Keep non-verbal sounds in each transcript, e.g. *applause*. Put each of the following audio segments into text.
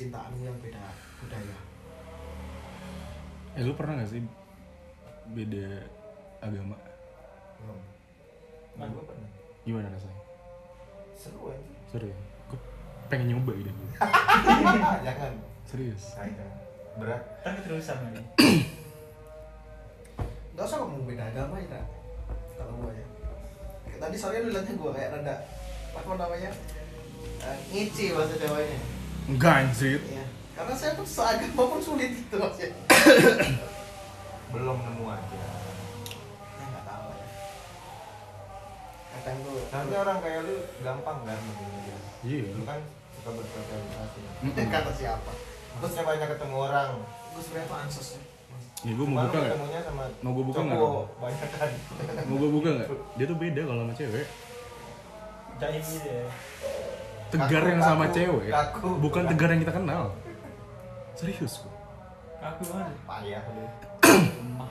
percintaanmu yang beda budaya Eh lu pernah gak sih beda agama? belum Nah, gue pernah. Gimana rasanya? seru ya Serius? Gue pengen nyoba gue. *laughs* jangan Serius? Ayo. berat Kan keterusan nih. *clears throat* nggak usah ngomong beda agama ya kalau gua ya Kayak tadi soalnya lu liatnya gua kayak rada apa namanya Eh, ngici bahasa Jawanya Enggak anjir. Iya. karena saya pun seagama pun sulit itu mas ya belum nemu aja ya nggak tahu lah ya kadang tuh nanti orang kayak lu gampang kan begini dia Iya. lu kan suka bersosialisasi kata siapa maksudnya banyak ketemu orang gue sebenarnya tuh ansos ya Ya gue mau buka lu gak? Mau gua buka banyak kan Mau gue buka gak? Dia tuh beda kalau sama cewek. Jahit gitu ya. Tegar Kaku, yang sama kaku, cewek. kaku. Bukan tegar yang kita kenal. Serius kok. Aku banget. payah Lemah.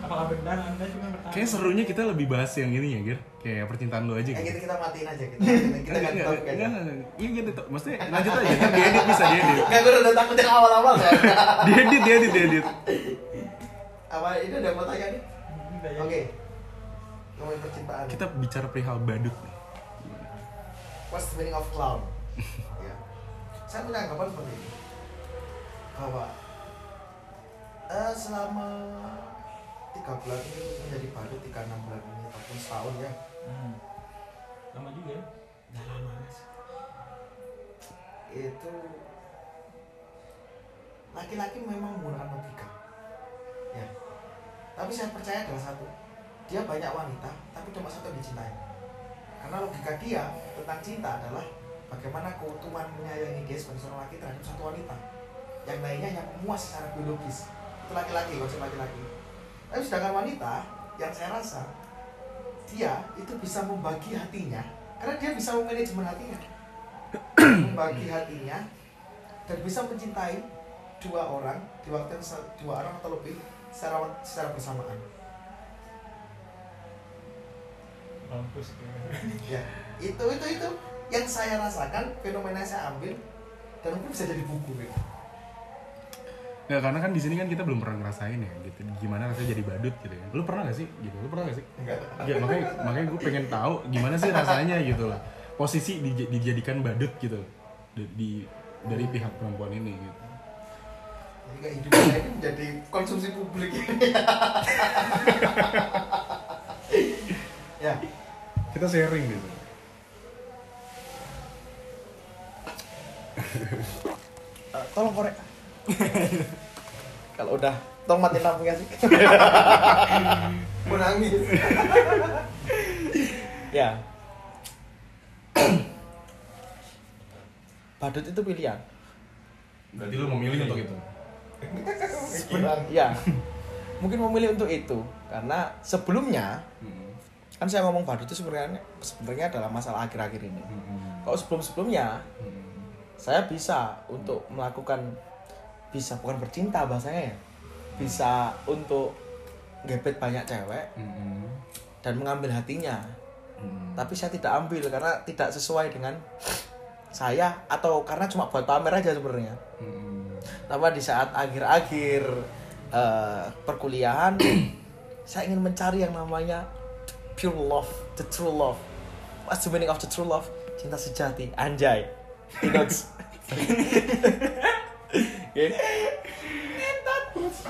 Apakah benar Anda cuma bertanya? Kayaknya serunya kita lebih bahas yang ini ya, Gir. Kayak percintaan lu aja kayak gitu. gitu kita matiin aja kita matiin. kita Enggak, enggak, Iya gitu. Maksudnya lanjut aja. Kan diedit bisa diedit. Enggak, gue udah takut yang awal-awal soalnya. *laughs* Diedit, diedit, diedit. Apa ini udah mau tanya nih? Ya. Oke. Ngomongin percintaan. Kita bicara perihal badut nih. What's the meaning of clown? *laughs* ya. Saya punya anggapan seperti ini. Bahwa eh, selama tiga bulan ini menjadi badut, tiga enam bulan ini ataupun setahun ya. Hmm. Lama juga ya. Udah lama Mas. Itu laki-laki memang menggunakan logika. Ya. Tapi saya percaya adalah satu. Dia banyak wanita, tapi cuma satu yang dicintai. Karena logika dia tentang cinta adalah bagaimana keutuhan menyayangi dia sebagai seorang laki terhadap satu wanita. Yang lainnya hanya memuas secara biologis. Itu laki-laki, konsep laki-laki. Tapi sedangkan wanita, yang saya rasa dia itu bisa membagi hatinya karena dia bisa memanajemen hatinya *clears throat* membagi hatinya dan bisa mencintai dua orang di waktu yang dua orang atau lebih secara secara bersamaan Mampus. ya itu itu itu yang saya rasakan fenomena yang saya ambil dan mungkin bisa jadi buku gitu. Nggak, karena kan di sini kan kita belum pernah ngerasain ya gitu. Gimana rasanya jadi badut gitu ya. Lu pernah gak sih? Gitu. Lu pernah gak sih? enggak Ya, makanya makanya gue pengen tahu gimana sih rasanya gitu lah. Posisi dij- dijadikan badut gitu di, di- dari pihak perempuan ini gitu. jadi kayak hidup saya ini menjadi konsumsi publik *laughs* ya Kita sharing gitu. *laughs* eh, tolong korek kalau udah tolong matiin lampunya sih? Mau nangis. *laughs* Ya. Badut itu pilihan. Berarti lu memilih untuk itu. pikiran ya mungkin memilih untuk itu. Karena sebelumnya kan saya ngomong badut itu sebenarnya sebenarnya adalah masalah akhir-akhir ini. Kalau sebelum sebelumnya saya bisa untuk melakukan bisa bukan bercinta bahasanya ya bisa untuk gebet banyak cewek dan mengambil hatinya. Tapi saya tidak ambil karena tidak sesuai dengan saya atau karena cuma buat pamer aja sebenarnya. Tapi di saat akhir-akhir eh, perkuliahan *clears throat* saya ingin mencari yang namanya pure love the true love what's the meaning of the true love cinta sejati anjay Inox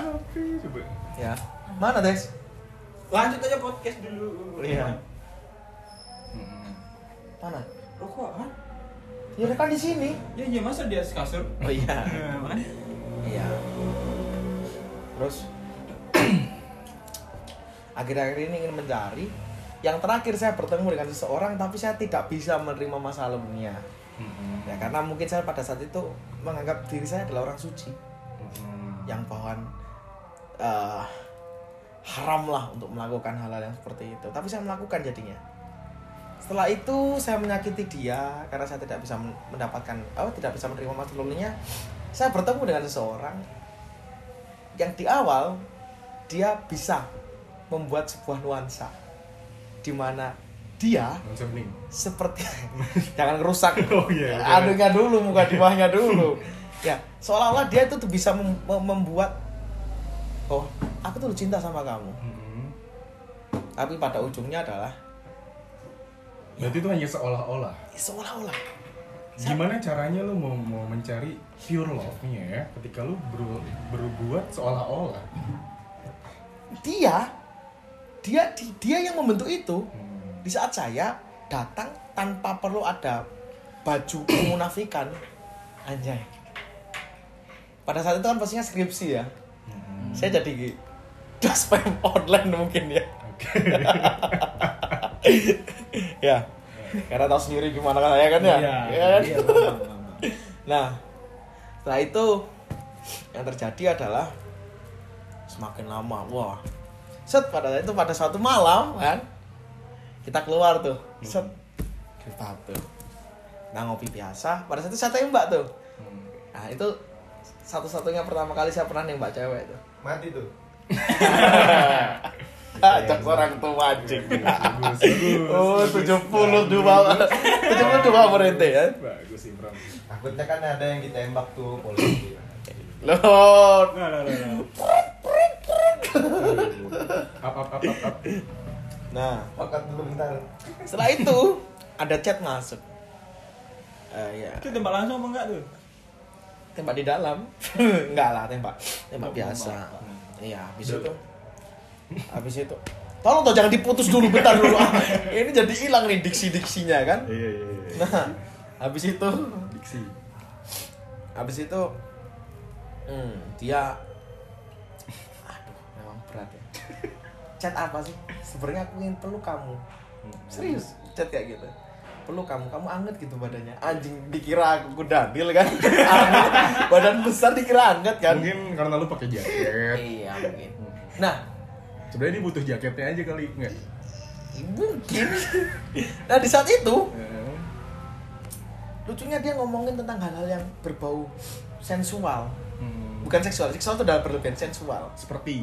Oke. coba. ya mana Des Lanjut aja podcast dulu. iya mana Rokok kan? ya kan di sini Ya iya masa di atas kasur? oh iya Nah, *laughs* makanya. Iya. Terus *clears throat* akhir-akhir ini ingin mencari yang terakhir saya bertemu dengan seseorang tapi saya tidak bisa menerima masa lalunya. Ya karena mungkin saya pada saat itu menganggap diri saya adalah orang suci yang bahkan eh, haram lah untuk melakukan hal-hal yang seperti itu. Tapi saya melakukan jadinya. Setelah itu saya menyakiti dia karena saya tidak bisa men- mendapatkan apa tidak bisa menerima masa lalunya. Saya bertemu dengan seseorang yang di awal dia bisa membuat sebuah nuansa di mana dia seperti *laughs* jangan ngerusak *laughs* Oh, oke. anunya dulu muka di bawahnya dulu ya seolah-olah dia itu tuh bisa mem- mem- membuat oh aku tuh cinta sama kamu Mm-mm. tapi pada ujungnya adalah Berarti itu hanya seolah-olah. ya, seolah-olah Gimana caranya lu mau mau mencari pure love-nya ya ketika lu ber, berbuat seolah-olah? dia dia di- dia yang membentuk itu Hmm. di saat saya datang tanpa perlu ada baju *coughs* kemunafikan anjay pada saat itu kan pastinya skripsi ya Hmm. saya jadi spam online mungkin ya Oke. *laughs* ya karena tahu sendiri gimana kan saya kan ya Iya, Ya kan? iya, *laughs* nah setelah itu yang terjadi adalah semakin lama wah set pada itu pada suatu malam kan? Kita keluar tuh set. Kita tuh. Nah ngopi biasa pada saat itu saya tembak tuh. Hmm. nah itu satu-satunya pertama kali saya pernah nembak cewek tuh. Mati tuh. *laughs* ajak orang tua anjing. *laughs* Oh bagus. 72 72 berhenti ya? Bagus Imran. Takutnya kan ada yang ditembak tuh polisi. Loh, Nah, nah, nah, nah. Up up up up up. Nah, Pakat dulu bentar. setelah itu ada chat masuk. Eh ya, Itu tembak langsung apa enggak tuh? tembak di dalam. *laughs* Enggak lah, tembak. Tembak biasa. Iya, habis itu. Habis itu. Tolong toh jangan diputus dulu bentar dulu. Ah, ini jadi hilang nih diksi-diksinya kan. Iya iya iya. Nah, habis itu Diksi. habis itu hmm, dia aduh memang berat ya. *laughs* Chat apa sih? Sebenarnya aku ingin peluk kamu. Serius? chat kayak gitu? Peluk kamu kamu anget gitu badannya. Anjing dikira aku kudandil kan? *laughs* Anget. badan besar dikira anget kan? Mungkin karena lu pakai jaket. iya mungkin. Nah. Sebenarnya dia butuh jaketnya aja kali enggak? mungkin. Nah di saat itu Eh, lucunya dia ngomongin tentang hal-hal yang berbau sensual. hmm. Bukan seksual seksual itu dalam berlebihan sensual Seperti.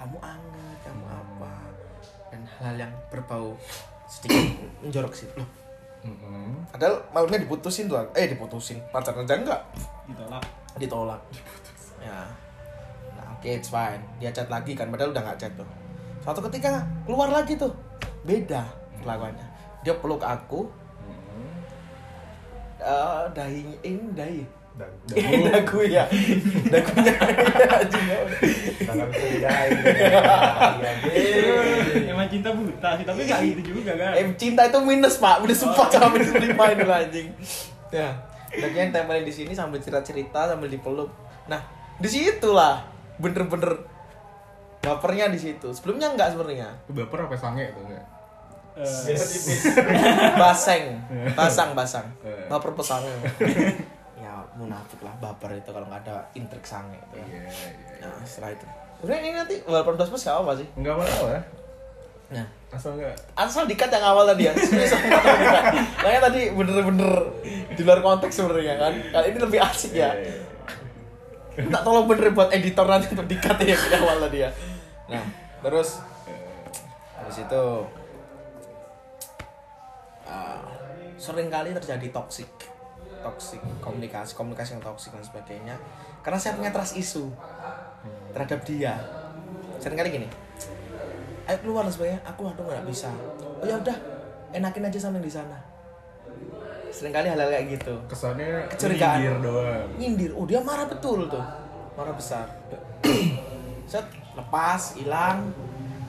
Kamu anget, kamu apa? Dan hal-hal yang berbau sedikit *coughs* menjorok sih. Loh. Mm-mm. padahal malamnya diputusin tuh eh diputusin. Pacaran aja enggak? Ditolak. ditolak. Ya. Nah oke it's fine. Dia chat lagi kan padahal udah nggak chat tuh. Suatu ketika keluar lagi tuh. Beda kelakuannya. Dia peluk aku. Mm-mm. eh dahi ini dahi Ini *laughs* dagu ya dagunya *laughs* anjing tangan bisa didahin. Iya, deh. Emang cinta buta sih, tapi enggak gitu juga kan. Eh, cinta itu minus pak, minus empat sama minus lima ini lah anjing. Ya, dagunya tempelin di sini sambil cerita-cerita sambil dipeluk. Nah, di situ lah bener-bener bapernya di situ. Sebelumnya enggak sebenarnya. Itu baper apa sange tuh enggak? Eh, Biasa tipis. Baseng, *laughs* basang, basang. Eh. Baper pesang. Ya munafik lah baper itu kalau nggak ada intrik sange itu ya. Iya iya. Nah, setelah itu. Sebenarnya ini nanti walaupun plus plus gak apa sih. Enggak apa-apa. Nah, Asal enggak asal dikat yang awal tadi ya. *laughs* Makanya tadi bener-bener di luar konteks sebenarnya kan kali ini lebih asik ya Iya, iya. tak tolong bener buat editor nanti untuk dikat ya di awal tadi ya nah terus habis itu ah, sering kali terjadi toxic toxic komunikasi komunikasi yang toxic dan sebagainya. Karena saya punya trust issue terhadap dia. Sering kali gini ayo keluar dan sebagainya. Aku aduh nggak bisa. Oh ya udah enakin aja sama yang di sana. Sering kali hal-hal kayak gitu. Kesannya Kecurigaan. nyindir doang. nyindir. Oh dia marah betul tuh. Marah besar. *clears throat* Set lepas hilang.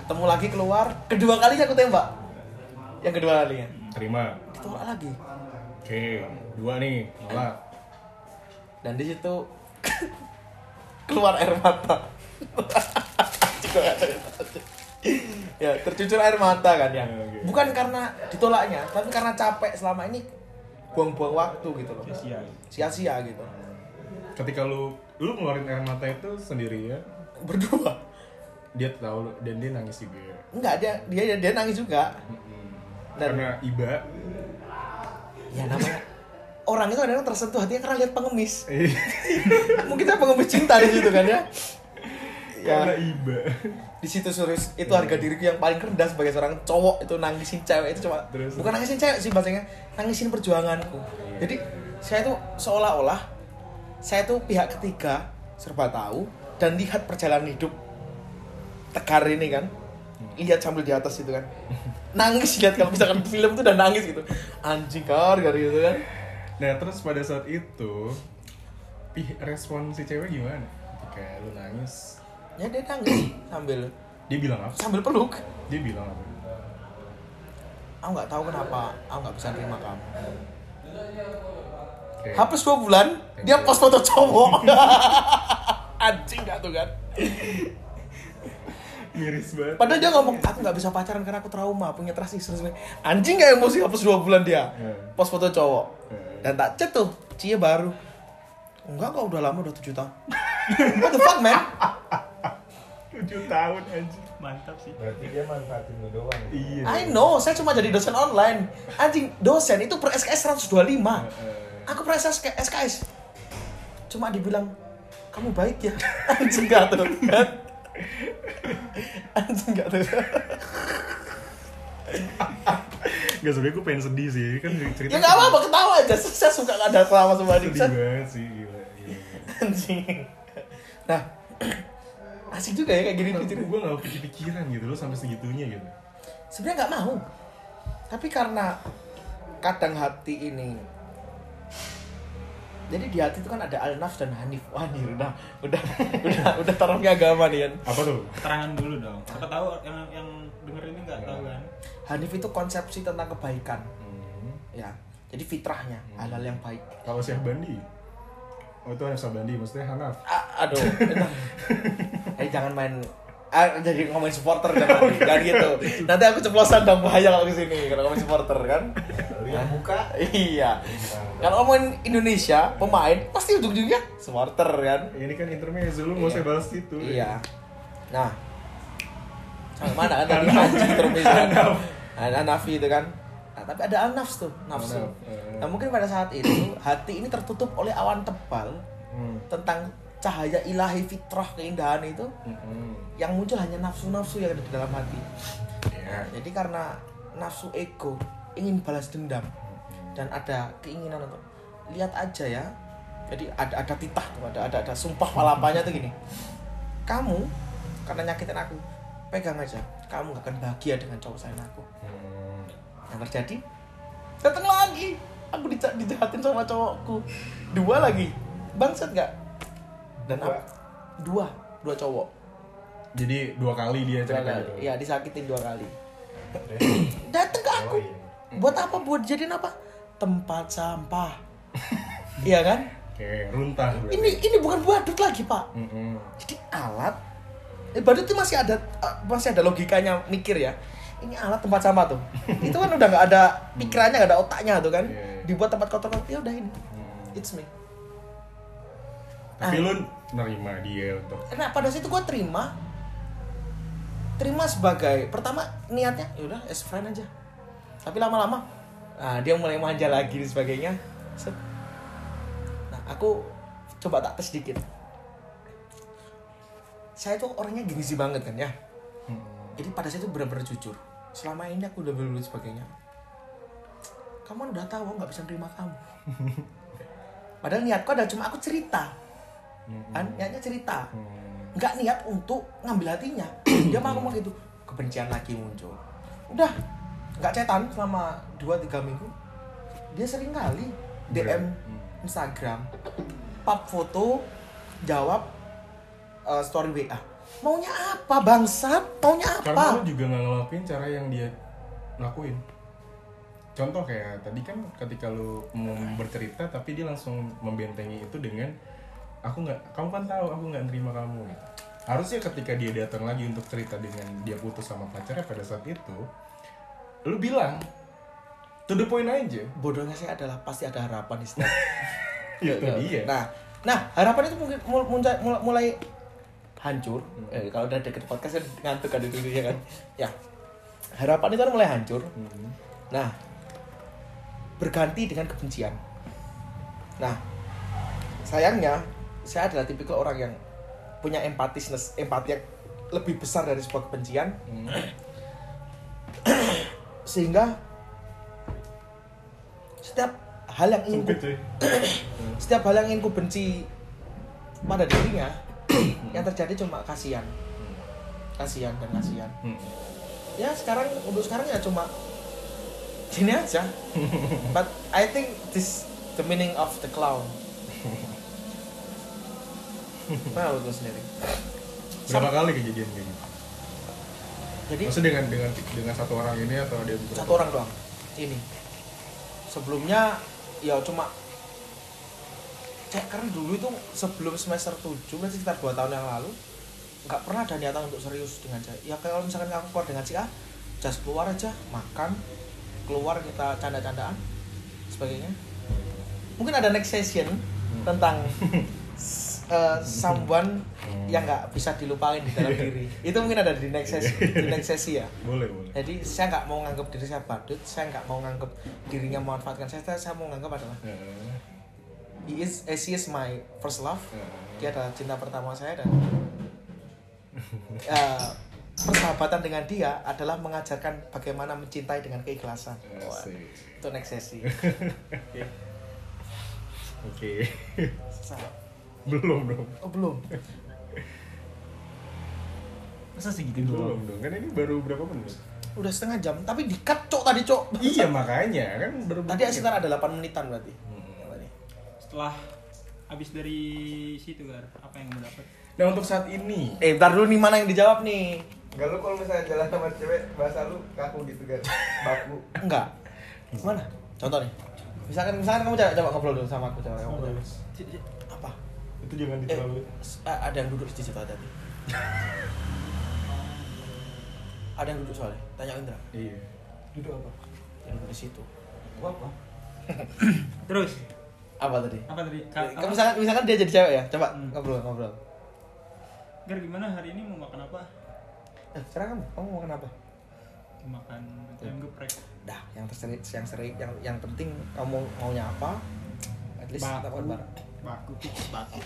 Ketemu lagi keluar. Kedua kalinya aku tembak. Yang kedua kalinya. Terima. ditolak lagi Oke, dua nih, nolak. dan di situ *coughs* *laughs* keluar air mata. Ya tercucur air mata kan ya. Ya, bukan karena ditolaknya tapi karena capek selama ini buang-buang waktu gitu loh. Sia-sia. sia-sia gitu. Ketika lu lu ngeluarin air mata itu sendiri ya, berdua. Dia tahu lu- dan dia nangis juga. enggak dia dia dia nangis juga. Dan- Karena iba. Ya namanya orang itu kadang tersentuh hatinya karena lihat pengemis. Eh, *laughs* mungkin saya pengemis cinta di situ kan ya? Ya. Karena iba. di situ serius itu harga diriku yang paling rendah sebagai seorang cowok itu nangisin cewek itu cuma Terus? bukan nangisin cewek sih bahasanya nangisin perjuanganku. Jadi saya tuh seolah-olah saya tuh pihak ketiga serba tahu dan lihat perjalanan hidup tegar ini kan lihat sambil di atas itu kan. *laughs* Nangis lihat kalau misalkan film tuh udah nangis gitu. Anjing kar gitu kan. Nah terus pada saat itu respon si cewek gimana? Ketika lu nangis, ya dia nangis *clears throat* sambil. Dia bilang apa? sambil peluk. Dia bilang apa? aku nggak tahu kenapa. Aku nggak bisa terima kamu. Oke. hapus dua bulan dia post foto cowok. *laughs* Anjing gak tuh kan *laughs* Miris banget. padahal dia ngomong aku nggak bisa pacaran karena aku trauma punya trust issues anjing gak emosi hapus dua bulan dia Hmm. post foto cowok Hmm. dan tak cek tuh cie baru enggak kok udah lama udah tujuh tahun *laughs* what the fuck man 7 tahun aja. Mantap sih. Berarti dia manfaatin lu doang. ya? Iya. I know saya cuma jadi dosen online anjing dosen itu per SKS 125 aku per SKS cuma dibilang kamu baik ya *laughs* anjing gak tuh anjing gak tuh Gak sebenernya gue pengen sedih sih kan cerita. ya gak apa-apa ketawa aja saya suka ada ketawa sama Sedih banget sih gila. gila. anjing nah asik juga ya kayak gini Gue gitu gue gak kepikiran gitu loh sampai segitunya gitu. sebenarnya nggak mau tapi karena kadang hati ini jadi di hati itu kan ada al-naf dan hanif wah nih udah udah udah udah taruhnya agama nih kan Apa tuh? Keterangan dulu dong. Siapa tahu yang yang denger ini nggak tahu kan. hanif itu konsepsi tentang kebaikan Hmm. ya jadi fitrahnya hal-hal yang baik Kalau Syekh Bandi? Oh itu Hanif Sabandi, maksudnya Hanaf. Ah, aduh eh jangan main ah, jadi ngomongin supporter jangan, jangan gitu nanti aku ceplosan dong bahaya kalau ke sini kalau ngomongin supporter kan yang buka. *laughs* iya. Kalau ngomongin Indonesia pemain pasti ujung-ujungnya supporter kan? Ini kan intermezzo, lu nggak usah balas itu. iya. Nah. Sampai mana kan tadi? *laughs* Anjing terus ada nafi itu kan. Nah, tapi ada al-nafs tuh nafsu. Eh. nah mungkin pada saat itu hati ini tertutup oleh awan tebal Hmm. tentang cahaya ilahi fitrah keindahan itu Hmm. yang muncul hanya nafsu-nafsu yang ada di dalam hati. Ya. jadi karena nafsu ego ingin balas dendam. Dan ada keinginan untuk lihat aja ya. Jadi ada ada titah tuh ada ada ada sumpah palapanya tuh gini. Kamu karena nyakitin aku pegang aja. Kamu gak akan bahagia dengan cowok sayang aku. Yang terjadi datang lagi. Aku dijahatin sama cowokku. Dua lagi. Bangsat gak dan Dua. aku- dua. Dua cowok. Jadi dua kali dia cerita gitu. ya disakitin dua kali. *clears throat* Datang ke aku. Oh, iya. Buat apa? Buat jadiin apa? Tempat sampah. *laughs* Iya kan? Oke, runtah. berarti. ini ini bukan badut lagi pak. Mm-mm. jadi alat. Eh, badut itu masih ada eh, masih ada logikanya mikir ya. Ini alat tempat sampah tuh. *laughs* Itu kan udah nggak ada pikirannya nggak ada otaknya tuh kan. Iya. dibuat tempat kotor-kotor ya udah ini. Hmm. it's me. Tapi Ah. lu nerima dia untuk nah pada situ gue terima. Terima sebagai pertama niatnya ya udah as friend aja tapi lama-lama nah, dia mulai manja lagi dan sebagainya. Set. nah aku coba tak tes sedikit saya tuh orangnya gengsi banget kan ya. Hmm. jadi pada saya tuh benar-benar jujur selama ini aku udah berlalu sebagainya. Kamu udah tahu nggak bisa nerima kamu. *laughs* Padahal niatku adalah cuma aku cerita. Kan niatnya cerita. Hmm. nggak niat untuk ngambil hatinya. *clears throat* Dia mau ngomong gitu kebencian lagi muncul. Udah nggak cetan selama 2-3 minggu dia sering kali DM Hmm. Instagram pap foto jawab eh, story WA maunya apa bangsat maunya Karena apa lu juga nggak ngelakuin cara yang dia lakuin. Contoh kayak tadi kan ketika lu mau bercerita tapi dia langsung membentengi itu dengan aku nggak, kamu kan tahu aku nggak nerima kamu. Gitu. Harusnya ketika dia datang lagi untuk cerita dengan dia putus sama pacarnya pada saat itu, lu bilang to the point aja. bodohnya saya adalah pasti ada harapan di setiap Itu dia. Nah, nah harapan itu mungkin mul- mulai, mulai, mulai hancur. Eh, kalau udah deket podcast kan ngantuk kan itu ya kan. Ya, harapan itu kan mulai hancur. Hmm. Nah, berganti dengan kebencian. Nah, sayangnya saya adalah tipikal orang yang punya empatisness empati yang lebih besar dari sebuah kebencian Hmm. Sehingga setiap hal yang ingin ku, cuy. *clears throat* setiap hal yang ingin ku benci pada dirinya *clears throat* yang terjadi cuma kasihan kasihan dan kasihan Hmm. ya sekarang untuk sekarang ya cuma gini aja *laughs* but I think this the meaning of the clown *laughs* Nah, lu sendiri. Berapa kali kejadian kayak gitu? Jadi Maksudnya dengan dengan dengan satu orang ini atau dia beberapa? satu orang doang. Ini. Sebelumnya ya cuma cek karena dulu itu sebelum semester 7 berarti sekitar 2 tahun yang lalu nggak pernah ada niatan untuk serius dengan cewek ya kalau misalkan aku keluar dengan si A just keluar aja makan keluar kita canda-candaan sebagainya mungkin ada next session tentang *laughs* uh, someone yang nggak bisa dilupain di dalam diri. Itu mungkin ada di next sesi di next sesi ya. Boleh, boleh. jadi saya nggak mau nganggap diri saya badut saya nggak mau nganggap dirinya memanfaatkan saya saya mau nganggap adalah Eh, he is eh, she is my first love. Dia adalah cinta pertama saya dan eh, persahabatan dengan dia adalah mengajarkan bagaimana mencintai dengan keikhlasan. Wah, itu next sesi. *laughs* Oke. Saya- belum dong. oh belum Masa segitu Belum dong. Kan ini baru berapa menit? udah setengah jam tapi di cut cok tadi cok iya makanya kan baru tadi sekitar ada 8 menitan berarti Hmm. Setelah habis dari situ Gar, apa yang kamu dapat? Nah untuk saat ini eh bentar dulu nih mana yang dijawab nih Enggak lu kalau misalnya jalan sama cewek bahasa lu kaku gitu kan. Baku. enggak gimana contoh nih misalkan misalkan kamu coba, coba ngobrol dulu sama aku coba Ngobrol. Apa itu jangan eh, ada yang duduk di situ tadi ada yang duduk soalnya tanya Indra Iya. Duduk apa? yang duduk di situ Gua apa? *coughs* Terus apa tadi apa tadi? Ka- Kamu apa? misalkan misalkan dia jadi cewek ya coba Hmm. ngobrol ngobrol Gar gimana hari ini mau makan apa? eh, sekarang kamu kamu mau makan apa Mau makan ayam geprek. dah yang terseri yang sering yang yang penting kamu maunya apa at least kita makan bareng Baku fix baku.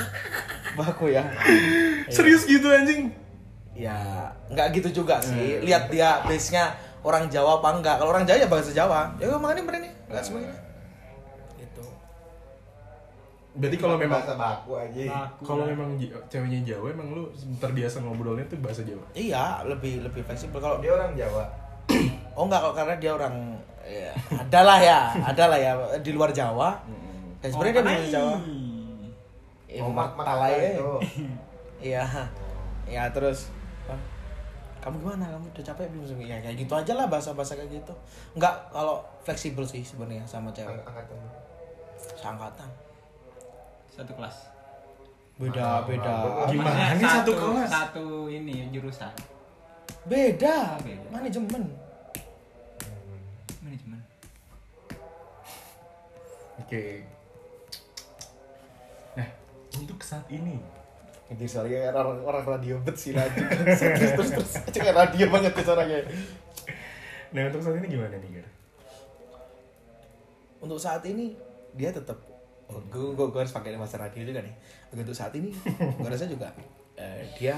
*laughs* baku ya? *laughs* Serius gitu anjing? ya nggak gitu juga sih. Lihat dia base nya orang Jawa apa enggak kalau orang Jawa ya bahasa Jawa. Ya udah makan ini. Nggak sebagainya gitu. Berarti kalau memang bahasa baku aja. Kalau memang ceweknya Jawa emang lu terbiasa ngobrolnya tuh bahasa Jawa. iya lebih lebih fleksibel. Kalau Dia orang Jawa. *clears throat* oh enggak kalau karena dia orang ya, adalah ya *laughs* adalah ya. Di luar Jawa dan sebenarnya dia bisa Jawa Panai. ya, Oh, mak mak talay ya. itu. *laughs* iya ya terus kamu gimana kamu udah capek belum sih ya kayak gitu aja lah bahasa bahasa kayak gitu enggak kalau fleksibel sih sebenarnya sama cewek Ang- Angkatan. seangkatan Satu kelas. beda Ah, beda ah, Gimana nih satu kelas? Satu ini jurusan. beda Beda. manajemen Manajemen. Oke. Untuk saat ini. Jadi soalnya orang, orang radio bet sih lagi *laughs* terus terus terus. Cek kayak radio banget ya suaranya. Nah, untuk saat ini gimana nih, Gar? untuk saat ini dia tetap oh, gue, gue, gue harus pakai bahasa radio juga nih. Untuk saat ini *laughs* gue rasa juga eh, dia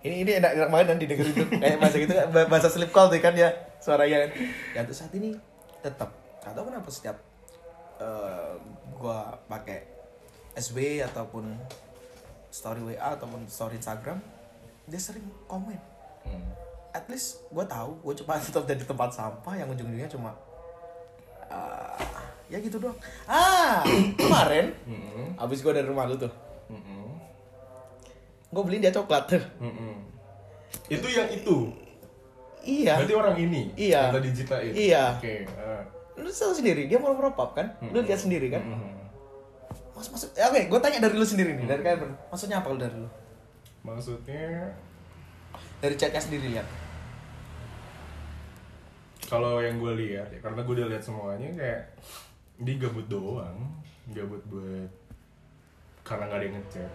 ini ini enak enak banget nanti dengerin tuh kayak bahasa gitu kan, bah- bahasa slip call tuh kan ya suaranya. Kan ya untuk saat ini tetap gak tau kenapa setiap eh, gue pakai SB ataupun story WA ataupun story Instagram dia sering komen Hmm. at least gue tahu gue cuma *laughs* tetap jadi tempat sampah yang ujung-ujungnya cuma ah, ya gitu doang ah *coughs* kemarin Mm-mm. abis gue dari rumah lu tuh Mm-mm. gue beliin dia coklat tuh Mm-mm. Itu yang itu. iya Berarti orang ini. Iya. Yang tadi ceritain. Iya. Oke. ah. lu tahu sendiri dia mau up kan lu lihat sendiri kan Mm-mm. Maksud maksud ya, oke gue tanya dari lu sendiri nih dari kalian berdua. maksudnya apa lu dari lu? Maksudnya dari chatnya sendiri lihat kalau yang gue lihat ya karena gue udah lihat semuanya kayak dia gabut doang. Gabut buat karena nggak ada yang ngechat.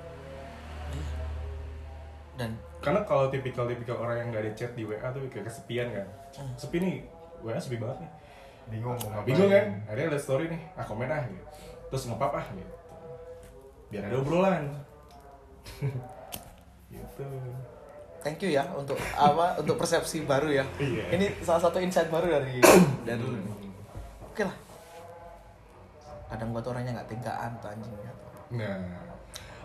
Dan? Karena kalau tipikal-tipikal orang yang nggak ada chat di WA tuh kayak kesepian kan. Sepi nih WA sepi banget nih. Bingung mau ngapain. bingung kan? akhirnya liat story nih ah komen ah gitu. Terus ngepap ah gitu biar ada obrolan *laughs* gitu thank you ya untuk apa untuk persepsi baru ya Iya. ini salah satu insight baru dari *coughs* dari lu nih. oke lah kadang buat orangnya nggak tegaan tuh anjing ya. nah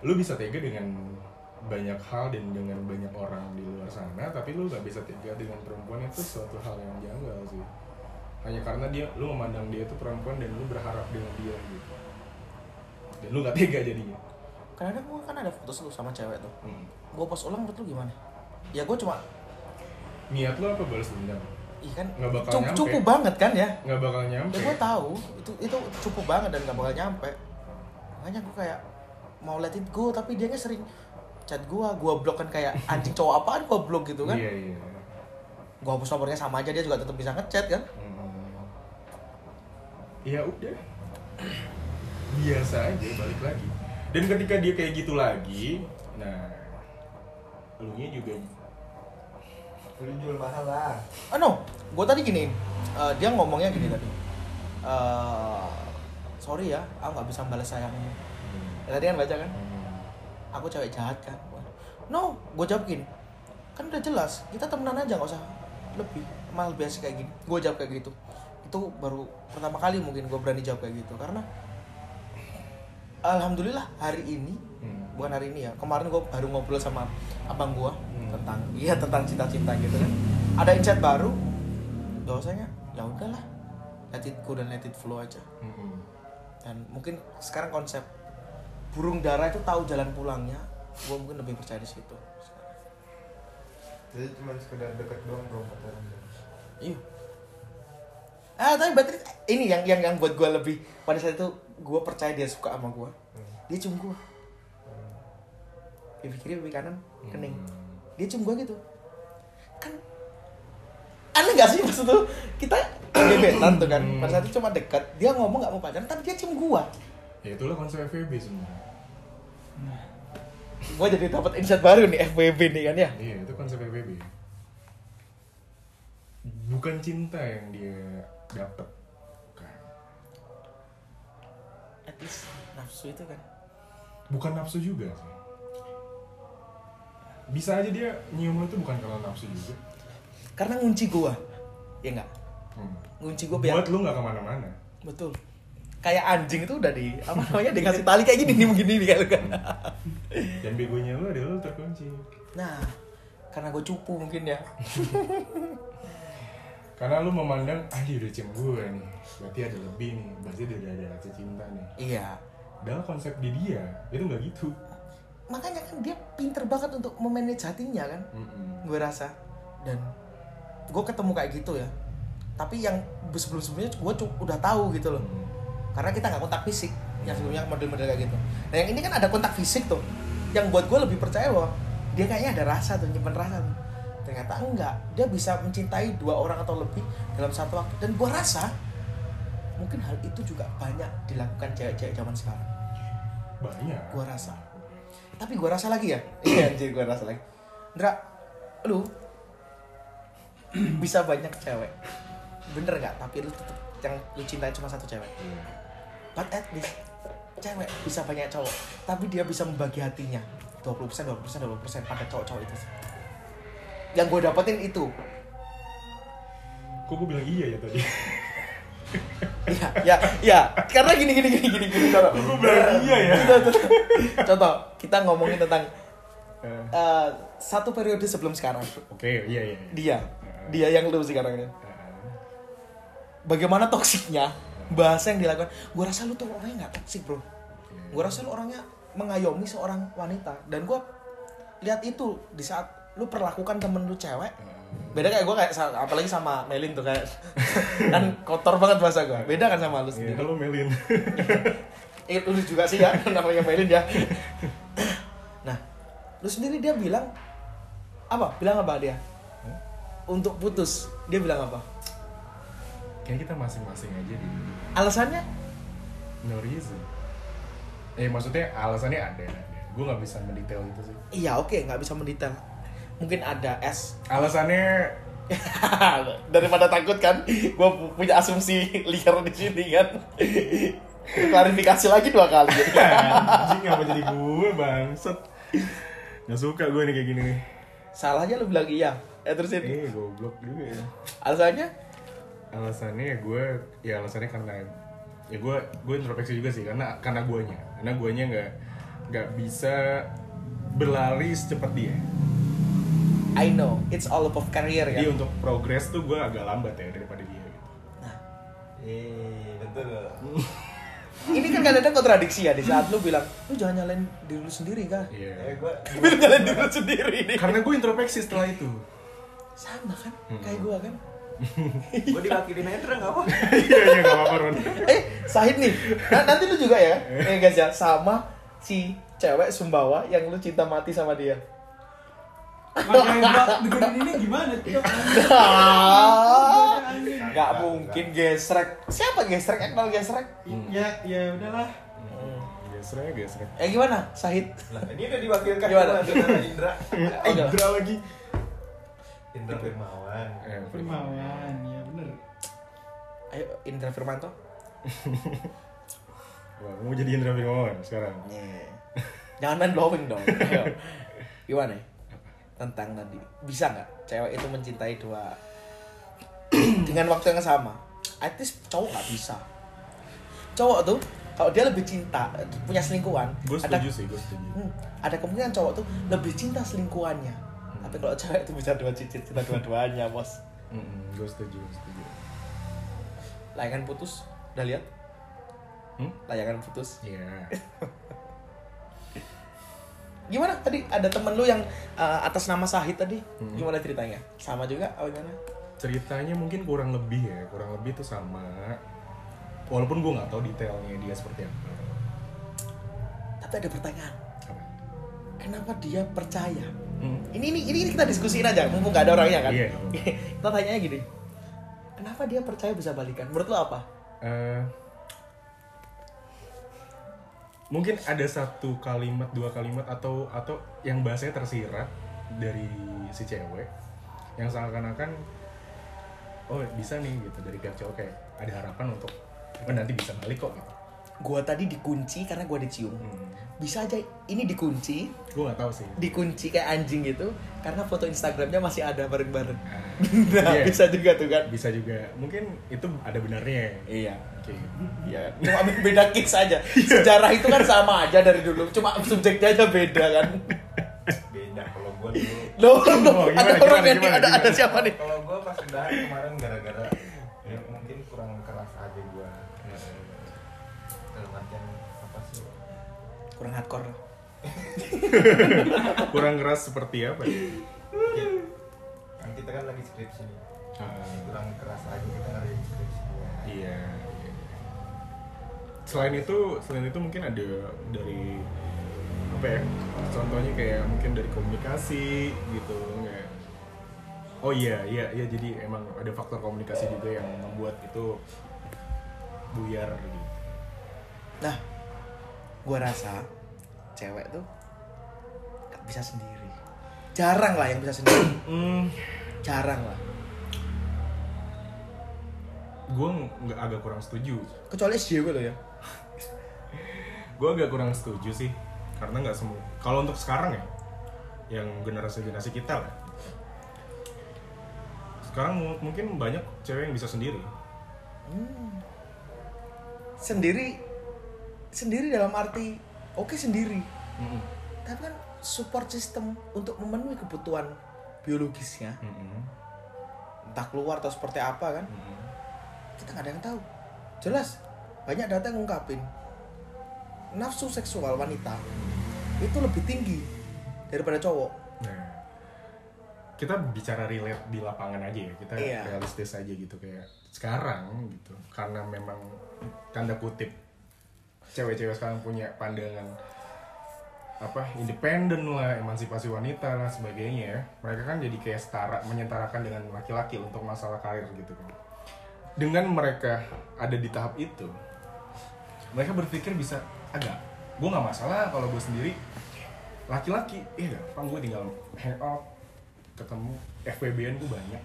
lu bisa tega dengan banyak hal dan dengan banyak orang di luar sana tapi lu gak bisa tega dengan perempuan itu suatu hal yang janggal sih hanya karena dia lu memandang dia itu perempuan dan lu berharap dengan dia gitu dan lu gak tega jadinya. Kadang-kadang gua kan ada foto lu sama cewek tuh. Hmm. gua post ulang menurut lu gimana? Ya gua cuma niat lu apa balas dendam? Ih kan Nggak bakal cukup, nyampe. cukup banget kan ya? Nggak bakal nyampe. Ya gue tahu. Itu itu cukup banget dan gak bakal nyampe. Makanya gue kayak mau let it go tapi dia sering chat gue gue blok kan kayak *laughs* anjing cowok apaan gue blok gitu kan. Iya iya. Gue hapus nomornya sama aja dia juga tetap bisa ngechat kan. Hmm. ya udah biasa aja balik lagi. Dan ketika dia kayak gitu lagi nah lu nya juga Lu jual mahal lah. ah no. Gue tadi gini eh, dia ngomongnya gini tadi. Eh, sorry ya aku nggak bisa balas sayangmu. Ya, tadi kan baca kan? Aku cewek jahat kan? No gue jawab gini. Kan udah jelas kita temenan aja nggak usah lebih. Malah biasa kayak gini. Gue jawab kayak gitu. Itu baru pertama kali mungkin gue berani jawab kayak gitu. Karena alhamdulillah hari ini Hmm. bukan hari ini ya kemarin gue baru ngobrol sama abang gue Hmm. tentang iya tentang cinta-cinta gitu kan ada insight baru bahwasanya ya udahlah let it go dan let it flow aja Hmm. dan mungkin sekarang konsep burung dara itu tahu jalan pulangnya gue mungkin lebih percaya di situ Jadi cuma sekedar deket doang bro pacaran. iya ah tapi berarti ini yang yang yang buat gue lebih pada saat itu gue percaya dia suka sama gue dia cium gue pipi kiri pipi kanan kening. Dia cium gue gitu. Kan aneh gak sih maksud tuh kita gebetan tuh kan. Pada saat itu cuma dekat dia ngomong gak mau pacaran tapi dia cium gue ya itulah konsep FVB sebenarnya gue jadi dapat insight baru nih FWB nih kan ya? Iya itu konsep FVB bukan cinta yang dia dapat least nafsu itu kan. Bukan nafsu juga sih. Bisa aja dia nyium lu itu bukan karena nafsu juga. Karena ngunci gua ya enggak Hmm. ngunci gua biar buat lu nggak ke mana-mana. Betul. Kayak anjing itu udah di apa namanya dikasih tali kayak gini nih begini nih kan. *laughs* Dan begonya lu adalah lu terkunci. Nah karena gue cupu mungkin ya *laughs* karena lu memandang ah dia udah cium gue nih berarti ada lebih nih berarti dia udah ada rasa cinta nih. Iya. Padahal konsep di dia itu nggak gitu. Makanya kan dia pinter banget untuk memanage hatinya kan Mm-mm. gue rasa. Dan gue ketemu kayak gitu ya. Tapi yang sebelum sebelumnya gue udah tahu gitu loh. Hmm. karena kita nggak kontak fisik yang sebelumnya model-model kayak gitu. Nah yang ini kan ada kontak fisik tuh. Yang buat gue lebih percaya bahwa dia kayaknya ada rasa tuh nyimpen rasa tuh. Ternyata enggak. Dia bisa mencintai dua orang atau lebih dalam satu waktu. Dan gue rasa mungkin hal itu juga banyak dilakukan cewek-cewek zaman sekarang. Banyak. Gue rasa. Tapi gue rasa lagi ya. *clears throat* Iya anjir gue rasa lagi. Ndra lu *clears throat* bisa banyak cewek. Bener nggak? Tapi lu tetep yang lu cintai cuma satu cewek. Iya. but at least cewek bisa banyak cowok. Tapi dia bisa membagi hatinya. 20% 20% 20% pada cowok-cowok itu yang gue dapetin itu. Kok gue bilang iya ya tadi? Ya ya ya karena gini gini gini gini gini contoh. Gue bilang iya ya? Contoh, contoh kita ngomongin tentang eh, satu periode sebelum sekarang. Oke iya iya dia. Dia yang lu sekarang ini. Bagaimana toksiknya bahasa yang dilakukan. Gue rasa lu tuh orangnya nggak toksik bro. Gue rasa lu orangnya mengayomi seorang wanita. Dan gue lihat itu di saat lu perlakukan temen lu cewek. Beda kayak gue kayak apalagi sama Melin tuh kayak *laughs* kan kotor banget bahasa gue beda kan sama lu Iya, sendiri? halo Melin. *laughs* Eh, lu juga sih ya *laughs* namanya Melin ya. Nah lu sendiri dia bilang apa? Bilang apa dia? Untuk putus dia bilang apa? Kayak kita masing-masing aja di alasannya? No reason. Eh maksudnya alasannya ada gue nggak bisa mendetail itu sih. Iya oke nggak bisa mendetail mungkin ada S. Alasannya *laughs* daripada takut kan gue punya asumsi *laughs* liar di sini kan. Klarifikasi lagi dua kali. *laughs* Anjing apa jadi gue bangset nggak suka gue nih kayak gini nih. Salahnya lu bilang iya eh terusin eh goblok juga ya. Alasannya? Alasannya ya gue ya alasannya karena ya gue gue introspeksi juga sih karena karena guanya. Karena guanya nggak nggak bisa berlari secepat dia I know. It's all about career jadi kan untuk progres tuh gue agak lambat ya daripada dia gitu. Eh, betul. *laughs* ini kan kadang-kadang kontradiksi ya di saat lu bilang lu jangan nyalain diri lu sendiri kan Iya. Eh, gua *laughs* lu nyalain diri lu sendiri nih. Karena gue introspeksi setelah itu. Sama kan Hmm. kayak gua kan. *laughs* Gua diwakilin Hendra enggak apa? iya iya nggak apa-apa Ron. Eh Sahid nih. Nah, nanti lu juga ya. Eh guys ya sama si cewek Sumbawa yang lu cinta mati sama dia Dengerin ini gimana, Cok? Nggak mungkin gesrek. Siapa gesrek? Kenal gesrek? Ya, ya udahlah. gesrek gesrek. Eh gimana? Sahid? Lah, ini udah diwakilkan Gimana? Indra. *laughs* Indra. Lagi. Indra Firmawan. eh, Firmawan, ya bener. ayo Indra Firmanto. *laughs* Wah, mau jadi Indra Firmawan sekarang? Nih. jangan main blowing dong. Ayo. Gimana? ya? Tentang tadi. Bisa nggak cewek itu mencintai dua? *clears throat* Dengan waktu yang sama. At least cowok nggak bisa. Cowok tuh kalau dia lebih cinta punya selingkuhan gue ada setuju sih gue setuju. Hmm, ada kemungkinan cowok tuh lebih cinta selingkuhannya. Tapi kalau *laughs* cewek itu bisa dua cicit cinta dua-duanya bos. Gue setuju gue setuju. Layangan putus udah lihat? Hmm? layangan putus. Iya *laughs* gimana? Tadi ada temen lu yang uh, atas nama Sahid tadi. Hmm. gimana ceritanya? Sama juga apa gimana? Ceritanya mungkin kurang lebih ya kurang lebih tuh sama. Walaupun gue nggak tahu detailnya dia seperti apa. Tapi ada pertanyaan. Apa? kenapa dia percaya? Hmm. ini ini ini kita diskusiin aja mumpung nggak ada orangnya kan? Iya. *laughs* kita tanyanya gini kenapa dia percaya bisa balikan? Menurut lo apa? Eh, mungkin ada satu kalimat dua kalimat atau atau yang bahasanya tersirat dari si cewek yang seakan-akan oh bisa nih gitu dari pihak cowok kayak ada harapan untuk oh, nanti bisa balik kok gitu gua tadi dikunci karena gua dicium hmm. bisa aja ini dikunci gue nggak tahu sih dikunci kayak anjing gitu karena foto Instagramnya masih ada bareng-bareng Ah, *laughs* nah iya. bisa juga tuh kan bisa juga mungkin itu ada benarnya iya Oke. Iya, cuma beda case aja. *laughs* Sejarah itu kan sama aja dari dulu, cuma subjeknya aja beda kan. Beda kalau gua dulu. Loh, loh, Oh, ada gimana, orang gimana, yang gimana, ada ada gimana? siapa nih? Kalau gua pas udahan kemarin gara-gara ya mungkin kurang keras aja gua. Kurang hardcore *laughs* kurang keras seperti apa ya? Kan kita kan lagi skripsi nih. Ah. Kurang keras aja kita ngerjain skripsi. Iya. iya. Selain itu, selain itu mungkin ada dari apa ya? Contohnya kayak mungkin dari komunikasi gitu, kayak Oh iya, iya, iya. Jadi emang ada faktor komunikasi juga yang membuat itu buyar gitu. Nah, gua rasa cewek tuh gak bisa sendiri. Jarang lah yang bisa sendiri. Hmm, Jarang lah. gue nggak agak kurang setuju. Kecuali SJW lo ya. *laughs* Gue agak kurang setuju sih, karena nggak semua. Kalau untuk sekarang ya, yang generasi generasi kita lah. Sekarang mu- mungkin banyak cewek yang bisa sendiri. Sendiri sendiri dalam arti oke sendiri. Mm-mm. Tapi kan support system untuk memenuhi kebutuhan biologisnya Mm-mm. entah keluar atau seperti apa kan Mm-mm. kita nggak ada yang tahu jelas banyak data yang ngungkapin nafsu seksual wanita itu lebih tinggi daripada cowok Nah, kita bicara relate di lapangan aja ya, kita Iya. realistis aja gitu kayak sekarang gitu, karena memang tanda kutip cewek-cewek sekarang punya pandangan apa independen lah, emansipasi wanita lah sebagainya ya. Mereka kan jadi kayak setara menyetarakan dengan laki-laki untuk masalah karir gitu kan. Dengan mereka ada di tahap itu, mereka berpikir bisa agak gue nggak masalah kalau gue sendiri laki-laki iya gampang gue tinggal hangout ketemu FWB-an gue banyak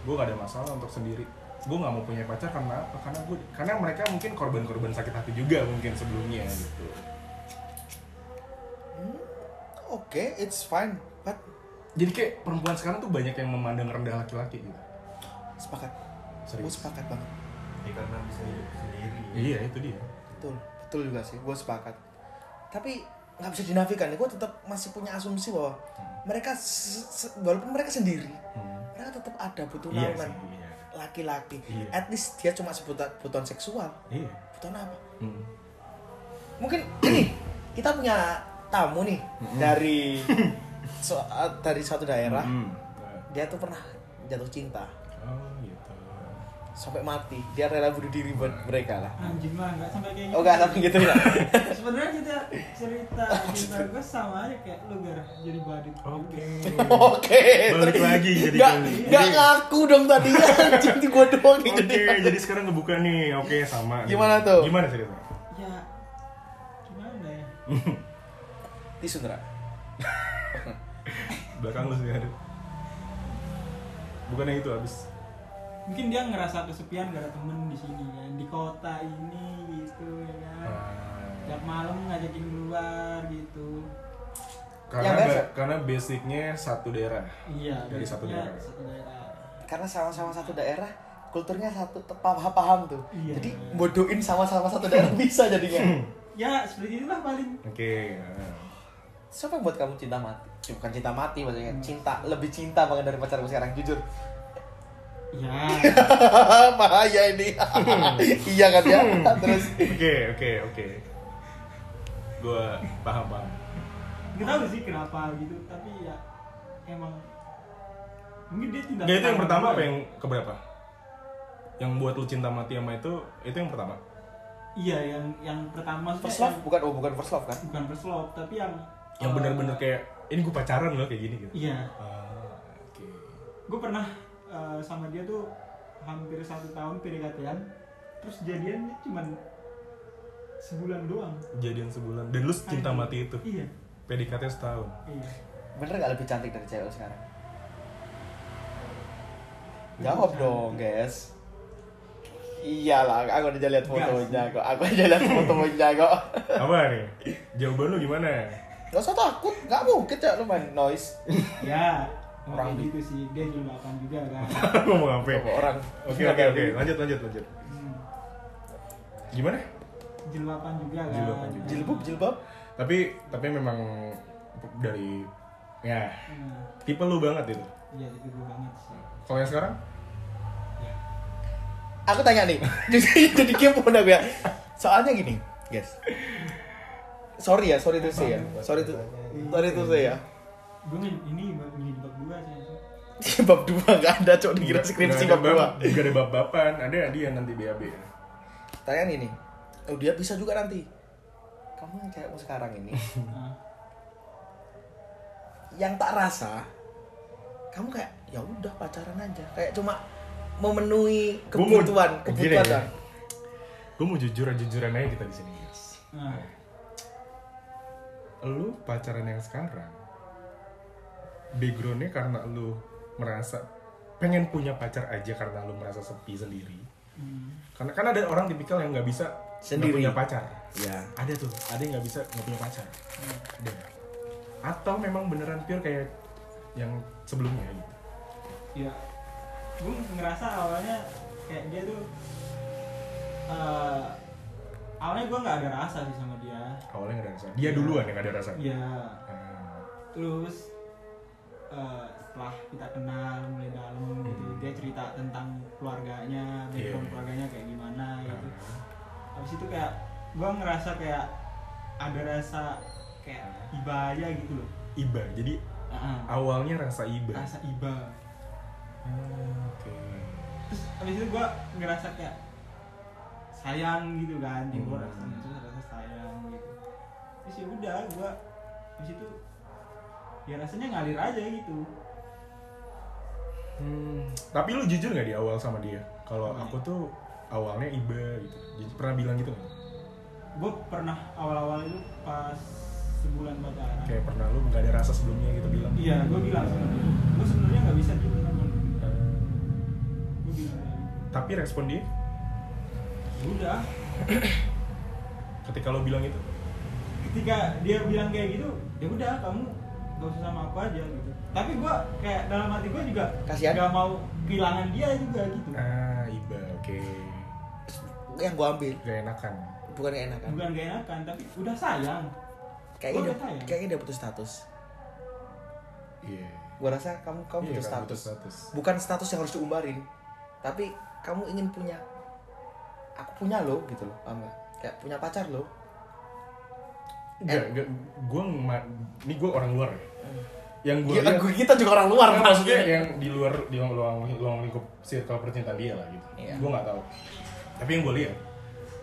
gue gak ada masalah untuk sendiri gue nggak mau punya pacar karena apa karena gue karena mereka mungkin korban-korban sakit hati juga mungkin sebelumnya gitu oke it's fine but Jadi kayak perempuan sekarang tuh banyak yang memandang rendah laki-laki gitu. sepakat Serius? gue sepakat banget ya karena bisa hidup sendiri Iya, itu dia. betul betul juga sih gue sepakat tapi nggak bisa dinafikan gue tetap masih punya asumsi bahwa mereka se- se- walaupun mereka sendiri Hmm. mereka tetap ada butuh Iya naungan iya. Laki-laki Iya. at least dia cuma sebutan kebutuhan seksual Iya. kebutuhan apa Hmm. mungkin ini kita punya tamu nih dari so- dari suatu daerah Hmm. dia tuh pernah jatuh cinta. Sampai mati dia rela bunuh diri buat mereka lah anjing lah nggak sampai kayak oh nggak sampai gitu ya *laughs* sebenarnya kita cerita *laughs* cerita gue sama aja kayak lu gar jadi badut Oke. *laughs* oke Balik lagi jadi nggak nggak ngaku dong tadi anjing di gua doang yang Oke, jadi jadi sekarang ngebuka nih. Oke, sama. nih. Gimana tuh? Gimana ceritanya? ya gimana ya tisu Ndra. Belakang lu sih ada. Bukan yang itu habis. Mungkin dia ngerasa kesepian gak ada temen di sini kan di kota ini gitu ya kan tiap malam ngajakin keluar gitu Karena ba- karena basicnya satu daerah. iya Dari satu daerah. satu daerah karena sama-sama satu daerah kulturnya satu paham paham tuh Iya. jadi bodohin sama-sama satu daerah bisa jadinya ya seperti itulah paling Oke. ah. siapa yang buat kamu cinta mati Ya, bukan cinta mati maksudnya cinta lebih cinta banget dari pacarmu sekarang jujur ya *laughs* bahaya ini iya kan ya terus Oke, oke, oke. Gua paham, paham. nggak tahu sih kenapa gitu tapi ya emang mungkin dia tidak Nggak, itu yang pertama apa ya. yang keberapa? Yang buat lu cinta mati sama itu, itu yang pertama. iya yang yang pertama first love bukan oh bukan first love kan bukan first love tapi yang Yang eh, bener-bener kayak ini gue pacaran loh kayak gini gitu. iya Ah, oke. gue pernah eh, sama dia tuh hampir satu tahun PDKT-an terus jadian cuman sebulan doang. Jadian sebulan. Dan lu cinta mati itu. iya. PDKT setahun. iya. Bener gak lebih cantik dari cewek sekarang? Jawab dong guys. Iyalah aku aja lihat fotonya kok. Aku aja lihat fotonya kok. Apa nih? Jawaban lu gimana? Gak usah takut, gak mungkin cak. Lu main noise. Ya Orang orang di- gitu sih. Dia jumlahan juga kan. *laughs* Ngomong apa? Coba orang. Oke, oke, oke. Lanjut, lanjut, lanjut. Hmm, Gimana? jilbaban juga kan. Jilbaban juga. Jilbab, jilbab? Tapi tapi memang dari ya Hmm, tipe lu banget itu. iya itu gue banget sih. Kalau yang sekarang? Aku tanya nih, *laughs* jadi, jadi kepo dah gue ya Soalnya gini, guys. Sorry ya, sorry tuh saya Sorry tuh, sorry tuh saya gue ini menjilbab dua sih Bab 2 gak ada cok dikira skripsi bab 2 Gak ada bab-baban, ada dia nanti BAB. Tanya gini, oh dia bisa juga nanti. Kamu yang cewekmu sekarang ini. *laughs* Yang tak rasa Kamu kayak, ya udah pacaran aja. Kayak cuma memenuhi Gua mau- kebutuhan Kebutuhan ya. Gue mau jujuran-jujuran aja kita di sini, guys. nah, Lu pacaran yang sekarang, backgroundnya karena lu merasa pengen punya pacar aja karena lu merasa sepi sendiri. hmm, Karena kan ada orang tipikal yang nggak bisa nggak Sendiri. punya pacar. Ya Ada tuh, ada yang nggak bisa nggak punya pacar. Ada. Atau memang beneran pure kayak yang sebelumnya gitu. ya gue ngerasa awalnya kayak dia tuh eh, awalnya gue nggak ada rasa sih sama dia Awalnya nggak ada rasa. Dia duluan yang ada rasa. ya Ah, terus eh, setelah kita kenal mulai dalam gitu Hmm. dia cerita tentang keluarganya background Iya. keluarganya kayak gimana gitu ah. habis itu kayak gue ngerasa kayak ada rasa kayak iba aja gitu loh Iba. Jadi Ah, awalnya rasa iba. rasa iba Ah, Oke. terus habis itu gue ngerasa kayak sayang gitu kan di Hmm. rasa terus rasa sayang gitu terus ya udah gue habis itu ya rasanya ngalir aja gitu Hmm, tapi lu jujur nggak di awal sama dia? Kalau Apa aku tuh awalnya iba gitu. Jadi pernah bilang gitu nggak? gue pernah awal-awal itu pas sebulan pacaran Kayak pernah lu nggak ada rasa sebelumnya gitu bilang? iya gue bilang dia gue sebenarnya nggak bisa gitu Eh, gue bilang tapi respon dia udah ketika lu bilang itu? ketika dia bilang kayak gitu ya udah kamu gak usah sama aku aja gitu tapi gue kayak dalam hati gue juga Kasihan. gak mau kehilangan dia juga gitu ah iba oke yang gue ambil gak enakan bukan yang enakan bukan gak enakan tapi udah sayang kayaknya udah sayang. kayaknya dia putus status iya gue rasa kamu kamu Iya, putus status. putus status. bukan status yang harus diumbarin tapi kamu ingin punya aku punya lo gitu loh paham nggak? kayak punya pacar lo Enggak, enggak, gue ini gue orang luar ya. Yang gue ya, gue- kita juga orang luar Nggak, maksudnya yang di luar di luar luang, luang lingkup circle percintaan dia lah gitu. Iya. Gue nggak tahu. Tapi yang gue lihat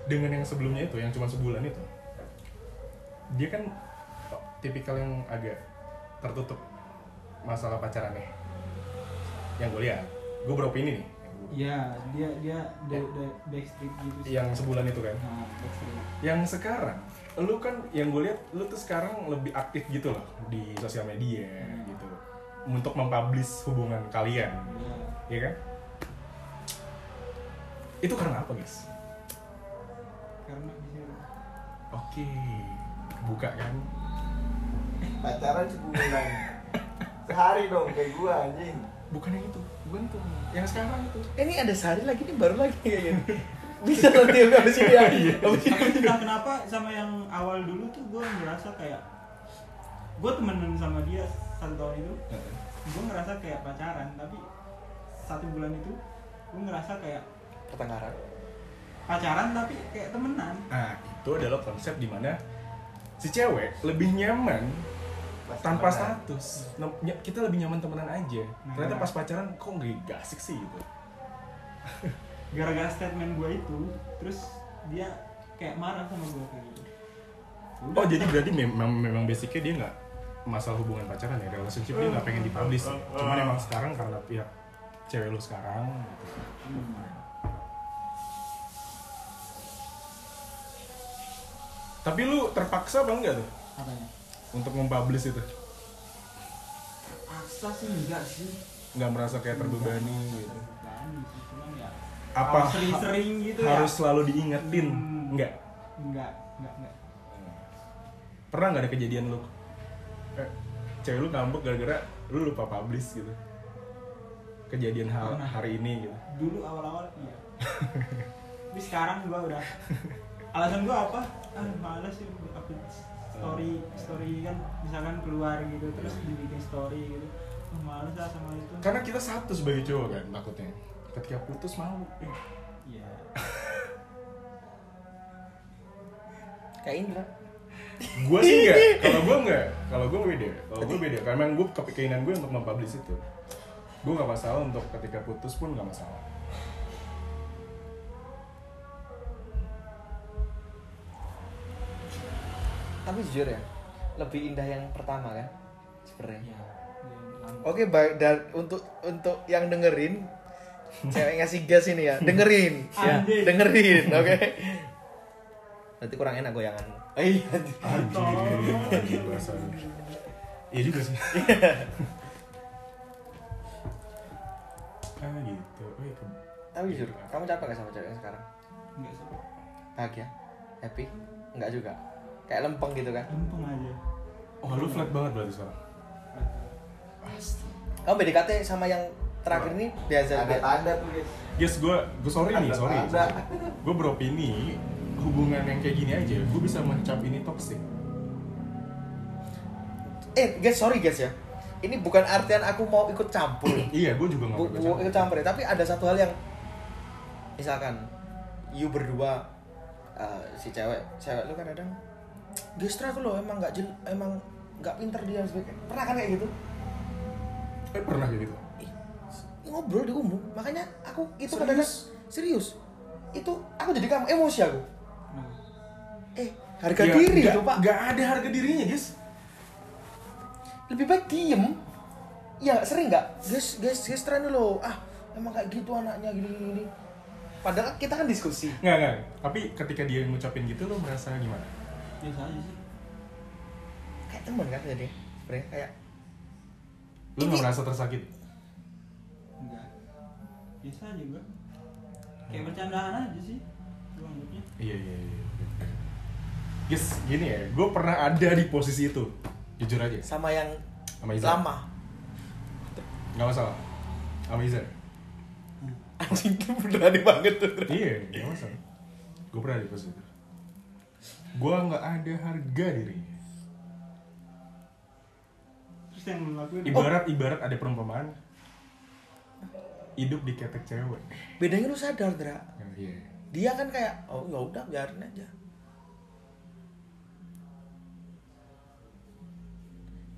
dengan yang sebelumnya itu, yang cuma sebulan itu, dia kan tipikal yang agak tertutup masalah pacarannya. Yang gue lihat, gue beropini nih. Iya, dia dia dia, dia backstreet gitu sih. Yang sebulan itu kan. Nah, backstreet. Yang sekarang, lu kan yang gue lihat, lu tuh sekarang lebih aktif gitu loh di sosial media gitu, untuk mempublish hubungan kalian, Iya. ya kan? Itu karena apa guys? Karena di sini Oke, buka kan? pacaran sebulan *laughs* sehari dong kayak gua anjing Bukan yang itu, bukan itu, yang sekarang itu. Eh, ini ada sehari lagi nih baru lagi kayak gini *laughs* bisa nanti habis ini ya habis ini tapi entah kenapa sama yang awal dulu tuh gue ngerasa kayak gue temenan sama dia satu tahun itu gue ngerasa kayak pacaran tapi satu bulan itu gue ngerasa kayak pertengkaran pacaran tapi kayak temenan Nah, itu adalah konsep di mana si cewek lebih nyaman Pas tanpa temenan. status. Ny- Kita lebih nyaman temenan aja. Nah. Ternyata pas pacaran kok gak asik sih gitu. *laughs* gara-gara statement gue itu terus dia kayak marah sama gue kayak gitu. Oh jadi berarti memang memang basicnya dia nggak masalah hubungan pacaran ya relationship dia nggak pengen dipublish. Cuman emang sekarang karena pihak cewek lu sekarang gitu. Hmm. tapi lu terpaksa apa enggak tuh? Apanya? Untuk mempublish itu? Paksa sih enggak sih. Nggak merasa kayak terbebani gitu. Terbebani sih, cuman apa sering-sering gitu harus ya selalu diingetin? Hmm. enggak? Enggak enggak enggak. Pernah nggak ada kejadian lu? Eh, cewek lu ngambek gara-gara lu lupa publish gitu. Kejadian hal Pernah. hari ini gitu. Dulu awal-awal iya. *laughs* Tapi sekarang gua udah. Alasan gua apa? Ah malas sih buat update story story kan misalkan keluar gitu terus dibikin story gitu. Oh, males lah sama itu. Karena kita satu sebagai cowok kan takutnya ketika putus mau. Iya. *laughs* Kayak Indra. Gue sih enggak *laughs* kalau gue enggak kalau gue beda. Kalau gue beda. Karena emang gue keinginan gue untuk mempublish itu. Gue nggak masalah untuk ketika putus pun nggak masalah. Tapi jujur ya lebih indah yang pertama kan sebenarnya. Iya, Oke baik. Dan untuk untuk yang dengerin cewek ngasih gas ini ya. Dengerin. Ya dengerin oke. Nanti kurang enak goyangan. Eh Anjir, bahasa iya juga sih. *laughs* Ah gitu. Oh, iya, tapi jujur kamu capek gak sama cewek yang sekarang? Enggak sih bahagia? Happy? Enggak juga? Kayak lempeng gitu kan? Lempeng aja. Oh lu flat banget berarti sekarang. Pasti. kamu BDKT sama yang terakhir ini biasa ada tanda tuh guys. Guys, gue gue sorry nih, Ada sorry. Gue beropini hubungan yang kayak gini aja, gue bisa mencap ini toxic. eh guys sorry guys ya. Ini bukan artian aku mau ikut campur. *clears throat* Iya, gue juga nggak mau ikut campur. ya. Tapi ada satu hal yang misalkan you berdua uh, si cewek cewek lu kan kadang gestra aku loh emang nggak jel emang nggak pinter dia sebagainya pernah kan kayak gitu? Eh pernah kayak gitu. Ngobrol di umum makanya aku itu Serius? kadang serius itu aku jadi kamu emosi aku nah, eh harga Ya, diri nggak- itu pak nggak ada harga dirinya, guys. lebih baik diem ya sering nggak guys guys guys tren dulu ah emang kayak gitu anaknya gini gini, gini. padahal kita kan diskusi Nggak, nggak. Tapi ketika dia ngucapin gitu, lo merasa gimana? biasa aja sih kayak temen kan jadi sebenarnya kayak Lo nggak Ini- merasa tersakiti? Biasa aja gua kayak bercandaan aja sih gua anggapnya Iya, iya, iya. Guys, gini ya, gue pernah ada di posisi itu. Jujur aja. sama yang Sama Izar. lama Nggak masalah. Sama Izar. *laughs* anjing berani banget tuh iya, nggak masalah. Gue pernah di pos itu. Gue nggak ada harga diri. terus yang lu lakuin Ibarat ibarat ada perumpamaan hidup di ketek cewek. bedanya lu sadar Dra. Iya. dia. Kan kayak oh ya udah biarin aja.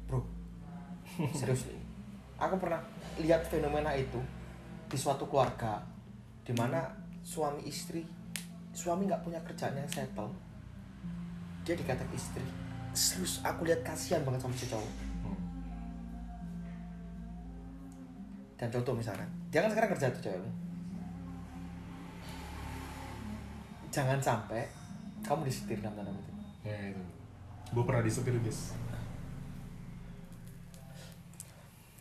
Bro *laughs* serius. Nih aku pernah lihat fenomena itu di suatu keluarga di mana suami istri suami nggak punya kerjaan yang settle. Dia dikatek istri. Serius aku lihat kasihan banget sama si cowok dan contoh misalnya dia kan sekarang kerja tuh cewek jangan sampai kamu disetir dalam tanda kutip Ya itu. Gue pernah disetir guys.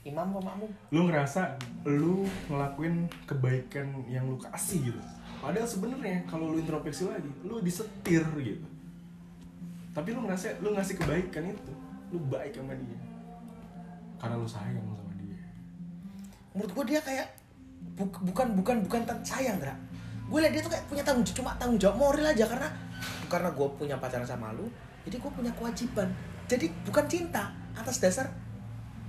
imam apa makmum Lu ngerasa lu ngelakuin kebaikan yang lu kasih gitu. Padahal sebenarnya kalau lu introspeksi lagi, lu disetir gitu. Tapi lu ngerasa lu ngasih kebaikan itu, lu baik sama dia. Karena lu sayang sama dia. Menurut gue dia kayak bu- bukan bukan bukan tan- sayang Dra. Gue liat dia tuh kayak punya tanggung jawab cuma tanggung jawab moral aja karena karena gue punya pacaran sama lu jadi gue punya kewajiban. Jadi bukan cinta atas dasar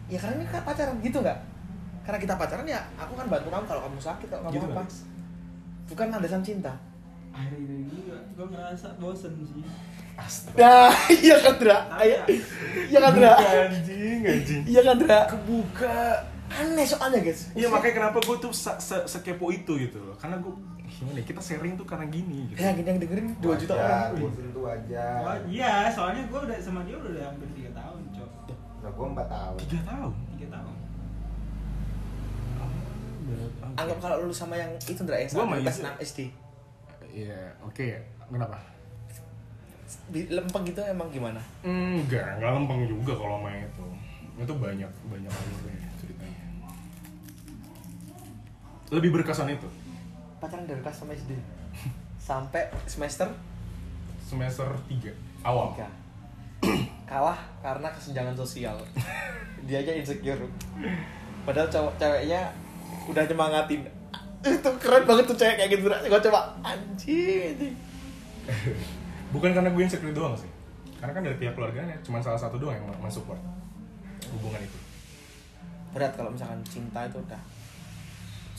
ya karena ini kan pacaran gitu nggak? Karena kita pacaran ya aku kan bantu kamu kalau kamu sakit kalau kamu Gitu apa. Kan? bukan landasan cinta. Akhir-akhir ini gue ngerasa bosen sih. *laughs* Nah iya kan Dra? Iya iya kan Dra? Anjing, anjing. iya kan Dra? Kebuka. Aneh soalnya guys Iya makanya kenapa gue tuh se- se- sekepo itu gitu loh. Karena gue gimana ya, kita sharing tuh karena gini gitu. ya gini yang dengerin 2 juta Wajar, orang Gue tentu aja. oh, iya soalnya gue udah sama dia udah hampir tiga tahun cok Nah, gue 4 tahun. Tiga tahun. tiga tahun anggap kalau lu sama yang itu Dra yang Gua sama kelas. 6 SD Iya, oke. Kenapa? di lempeng gitu emang gimana? Enggak, enggak lempeng juga kalau main itu. Itu banyak banyak alurnya Lebih berkesan itu. Pacaran dari kelas sama SD *laughs* sampai semester Semester 3 awal. 3 *clears throat* kalah karena kesenjangan sosial *laughs* dia aja insecure padahal cowok ceweknya udah nyemangatin *laughs* itu keren banget tuh cewek kayak gitu gue coba anjing anjing. Bukan karena gue insecure doang sih. Karena kan dari pihak keluarganya cuma salah satu doang yang mensupport hubungan itu. berat kalau misalkan cinta itu udah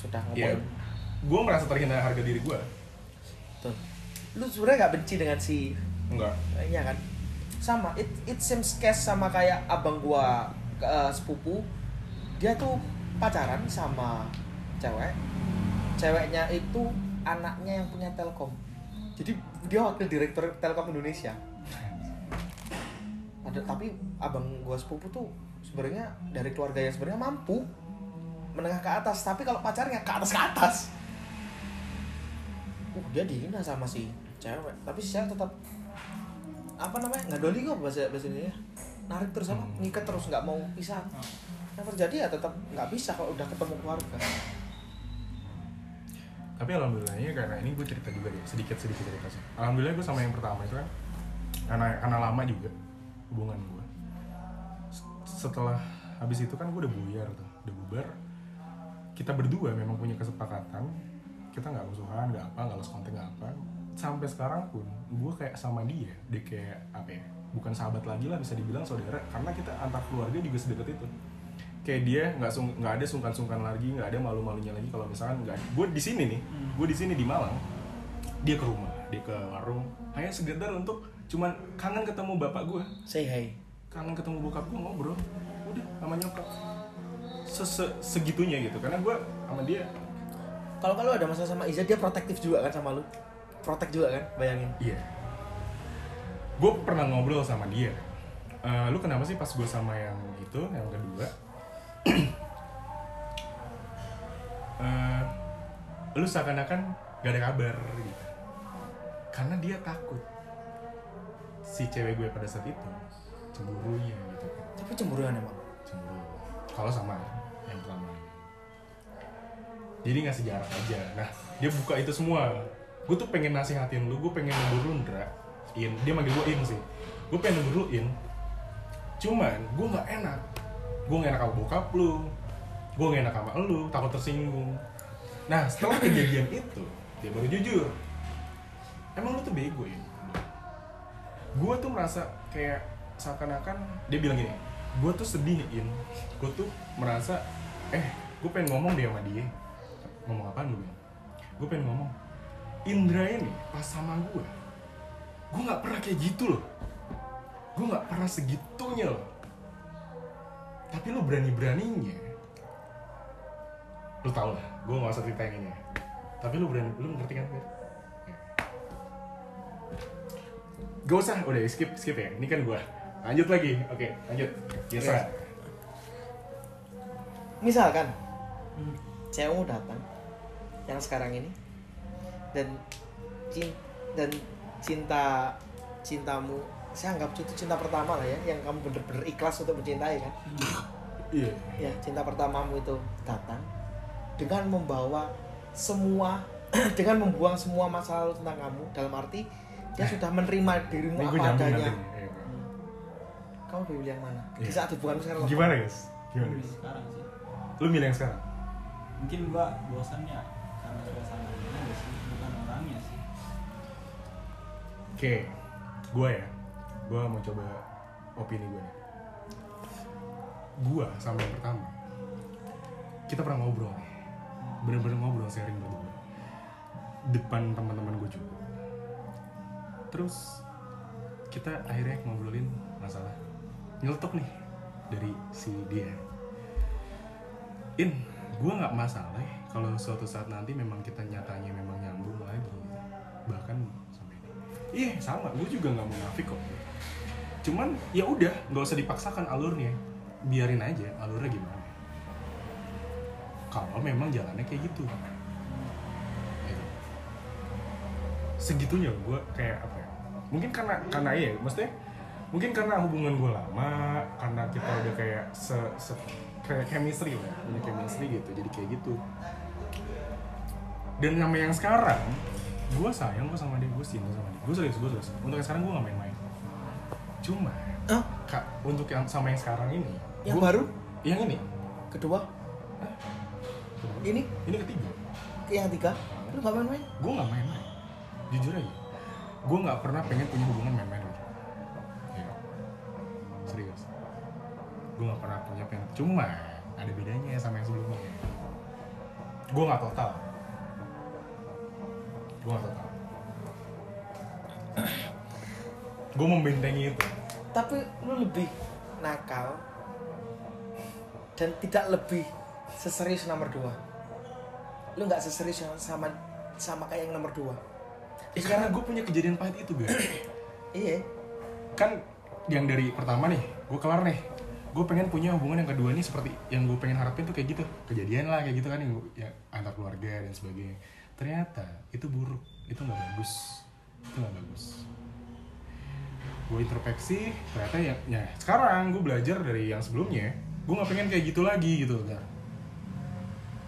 sudah Iya. ngomong Gue merasa terhina harga diri gue. tuh lu sebenarnya nggak benci dengan si Enggak. Iya kan? Sama it it seems case sama kayak abang gua eh, sepupu. Dia tuh pacaran sama cewek. Ceweknya itu anaknya yang punya telkom. Jadi dia wakil direktur telkom Indonesia. Ada tapi abang gua sepupu tuh sebenarnya dari keluarga yang sebenarnya mampu menengah ke atas tapi kalau pacarnya ke atas ke atas uh dia dihina sama si cewek tapi si cewek tetap apa namanya nggak doli kok bahasa bahasa ini ya narik terus apa Hmm. ngikat terus nggak mau pisah yang terjadi ya tetap nggak bisa kalau udah ketemu keluarga Tapi alhamdulillahnya karena ini gue cerita juga deh, sedikit-sedikit cerita sih. Alhamdulillah gue sama yang pertama itu kan karena karena lama juga hubungan gue. Setelah habis itu kan gue udah buyar tuh, udah bubar. Kita berdua memang punya kesepakatan kita nggak musuhan, nggak apa, nggak lost kontak, nggak apa. Sampai sekarang pun gue kayak sama dia, dia kayak apa ya? Bukan sahabat lagi lah bisa dibilang saudara karena kita antar keluarga juga sedekat itu. Kayak dia nggak sung- nggak ada sungkan-sungkan lagi nggak ada malu-malunya lagi kalau misalkan nggak gue di sini nih gue di sini di Malang dia ke rumah dia ke warung. Hanya sekedar untuk cuman kangen ketemu bapak gue say hi kangen ketemu bokap gue ngobrol. Udah sama nyokap Sese- segitunya gitu. Karena gue sama dia kalau kalau ada masalah sama Iza dia protektif juga kan sama lu? Protek juga kan? Bayangin. Iya. Gue pernah ngobrol sama dia. "Eh, lu kenapa sih pas gue sama yang itu yang kedua? *clears throat* Eh, lu seakan-akan gak ada kabar gitu. Karena dia takut si cewek gue pada saat itu cemburunya gitu. Kan tapi cemburuan emang? Cemburu. Kalau sama jadi ngasih jarak aja. Nah dia buka itu semua. Gue tuh pengen nasihatin lu gue pengen nebur lu in dia manggil gue in sih. Gue pengen nebur lu in. Cuman gue nggak enak. Gue gak enak sama bokap lu. Gue gak enak sama lu takut tersinggung. Nah setelah kejadian itu dia baru jujur. Emang lu tuh bego ya gue tuh merasa kayak seakan-akan dia bilang gini gue tuh sedih in. Gue tuh merasa eh gue pengen ngomong deh sama dia ngomong apa lu bilang gue pengen ngomong Indra ini pas sama gue gue nggak pernah kayak gitu loh gue nggak pernah segitunya loh tapi lu berani beraninya lu tau lah gue nggak usah cerita yang ini tapi lu berani lu ngerti kan Fir? Gak usah, udah skip skip ya. Ini kan gue. Lanjut lagi. Oke, lanjut. Biasa. Yes. misalkan cewekmu datang yang sekarang ini dan cin- dan cinta cintamu saya anggap itu cinta pertama lah ya yang kamu bener-bener ikhlas untuk mencintai kan *laughs* Iya. ya cinta pertamamu itu datang dengan membawa semua *clears throat* dengan membuang semua masa lalu tentang kamu dalam arti dia sudah menerima dirimu Ini apa adanya. Iya, iya. kamu pilih yang mana di Iya. saat hubunganmu sekarang Gimana guys? Gimana guys? sekarang sih Lu milih yang sekarang? mungkin gua bosannya karena suasananya aja sih bukan orangnya sih Oke, gue ya, gue mau coba opini gue nih. Gue sama yang pertama, kita pernah ngobrol nih, bener-bener ngobrol sharing berdua, depan teman-teman gue juga. Terus kita akhirnya ngobrolin masalah nyeletuk nih dari si dia. In, gue nggak masalah ya kalau suatu saat nanti memang kita nyatanya memang Iya sama, gue juga nggak munafik kok. Cuman ya udah, nggak usah dipaksakan alurnya, biarin aja alurnya gimana. Kalau memang jalannya kayak gitu. Gitu. Segitunya gue kayak apa ya? Mungkin karena karena iya, maksudnya mungkin karena hubungan gue lama, karena kita udah kayak se, se kayak chemistry lah, punya chemistry gitu, jadi kayak gitu. Dan sama yang sekarang, gue sayang kok sama dia, gue cinta sama dia. Gue serius, gue serius. Untuk yang sekarang gue gak main-main. Cuma, Hah? kak, untuk yang sama yang sekarang ini, yang gua- baru yang ini, kedua ini ini ketiga, yang ketiga lu gak main-main gue gak main-main. Jujur aja, gue gak pernah pengen punya hubungan main-main. Iya. Serius. Gue gak pernah punya pengen. Cuma, ada bedanya sama yang sebelumnya. Gue gak total. Gue gak total. gue membentengi itu. tapi lu lebih nakal dan tidak lebih seserius nomor dua lu nggak seserius yang sama sama kayak yang nomor dua Eh, karena gue punya kejadian pahit itu, guys. *clears throat* iya kan yang dari pertama nih gue kelar nih gue pengen punya hubungan yang kedua nih seperti yang gue pengen harapin tuh kayak gitu kejadian lah kayak gitu kan yang, ya, antar keluarga dan sebagainya ternyata itu buruk itu nggak bagus itu nggak bagus. Gue introspeksi ternyata ya, ya sekarang gue belajar dari yang sebelumnya gue nggak pengen kayak gitu lagi gitu kan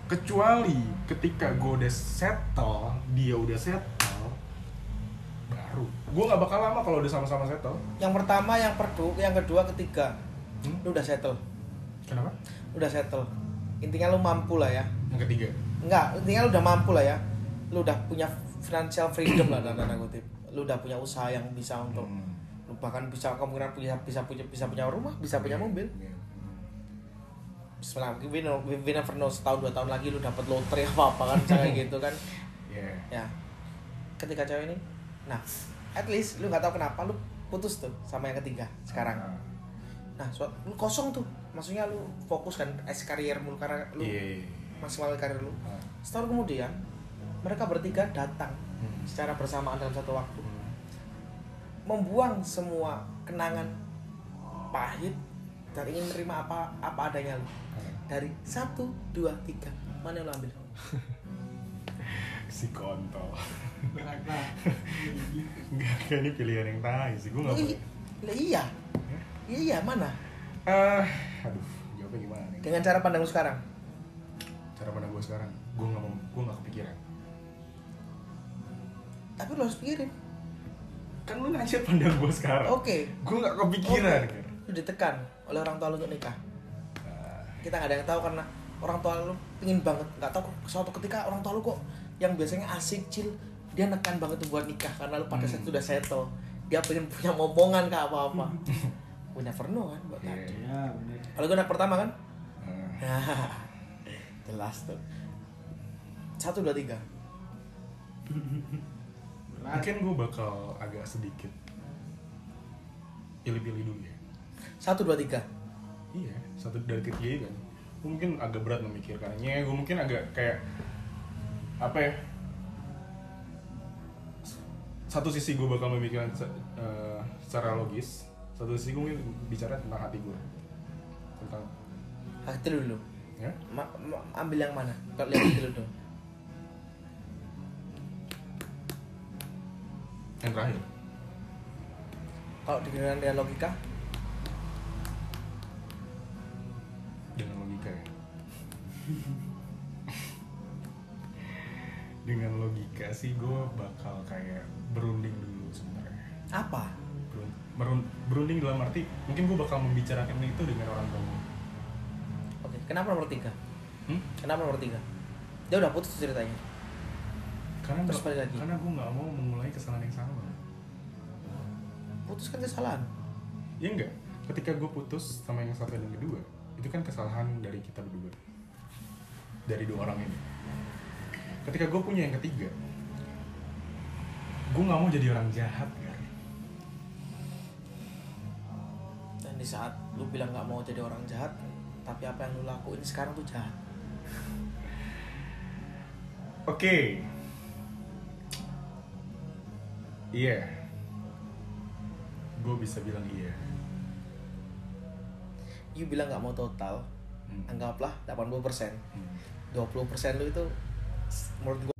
kecuali ketika gue udah settle dia udah settle baru. Gue nggak bakal lama kalau udah sama-sama settle. Yang pertama yang perdu yang kedua ketiga. Hmm? lu udah settle. Kenapa? Udah settle. Intinya lu mampu lah ya. Yang ketiga? Enggak intinya lu udah mampu lah ya lu udah punya financial freedom lah dalam tanda kutip lu udah punya usaha yang bisa untuk Hmm. lu bahkan bisa kemungkinan bisa bisa punya bisa punya rumah bisa punya mobil Iya. Bismillah, we, know, we, we never know setahun dua tahun lagi lu dapat lotre *laughs* apa apa kan kayak *laughs* gitu kan Iya. ya ketika cewek ini nah at least lu nggak tahu kenapa lu putus tuh sama yang ketiga sekarang Ah. nah so, lu kosong tuh maksudnya lu fokus kan es karirmu karena lu Iya. maksimal karir lu Ah. setahun kemudian mereka bertiga datang Hmm. secara bersamaan dalam satu waktu membuang semua kenangan pahit dan ingin menerima apa apa adanya lu dari satu dua tiga mana yang lu ambil *laughs* Si kontol. Enggak, enggak ini pilihan yang tai sih. Gue lah iya iya iya mana Eh, aduh, jawabnya gimana nih? dengan cara pandang lu sekarang Cara pandang gue sekarang, gue nggak mau, gue nggak kepikiran. Tapi lu harus pikirin. Kan lu nanya pandang gue sekarang. oke. Gue nggak kepikiran. Oke. lu ditekan oleh orang tua lu untuk nikah. Kita nggak ada yang tahu karena orang tua lu pingin banget. Nggak tahu kok suatu ketika orang tua lu kok yang biasanya asik chill dia nekan banget tuh buat nikah karena lu pada saat itu udah settle. Dia pengen punya momongan ke apa apa *laughs* never know kan buat Iya. tadi. ya bener. Kalau gue anak pertama kan? Nah, *laughs* jelas tuh. Satu dua tiga *laughs* mungkin gue bakal agak sedikit pilih-pilih dulu ya. Satu dua tiga. Iya satu dari ketiga kan. Gua mungkin agak berat memikirkannya. Gue mungkin agak kayak apa ya satu sisi gue bakal memikirkan eh, secara logis satu sisi gue mungkin bicara tentang hati gue tentang hati lu dulu. Ya? Ma- ma- ambil yang mana? Kalau lihat hati lu yang terakhir. Kalau dengan dengan logika? Dengan logika ya? *laughs* Dengan logika sih gue bakal kayak berunding dulu sebenarnya. Apa? Berun- merun- berunding dalam arti mungkin gue bakal membicarakan itu dengan orang tua oke kenapa nomor tiga? Hmm? kenapa nomor tiga? Dia udah putus ceritanya karena Terus balik lagi. karena gue nggak mau memulai kesalahan yang sama. Putus kan kesalahan. Ya enggak ketika gue putus sama yang satu dan yang kedua itu kan kesalahan dari kita berdua. Dari dua orang ini. Ketika gue punya yang ketiga gue nggak mau jadi orang jahat kan dan di saat lu bilang nggak mau jadi orang jahat tapi apa yang lu lakuin sekarang tuh jahat. Oke iya gue bisa bilang iya you bilang nggak mau total Hmm. anggaplah 80% Hmm. 20% lu itu menurut gua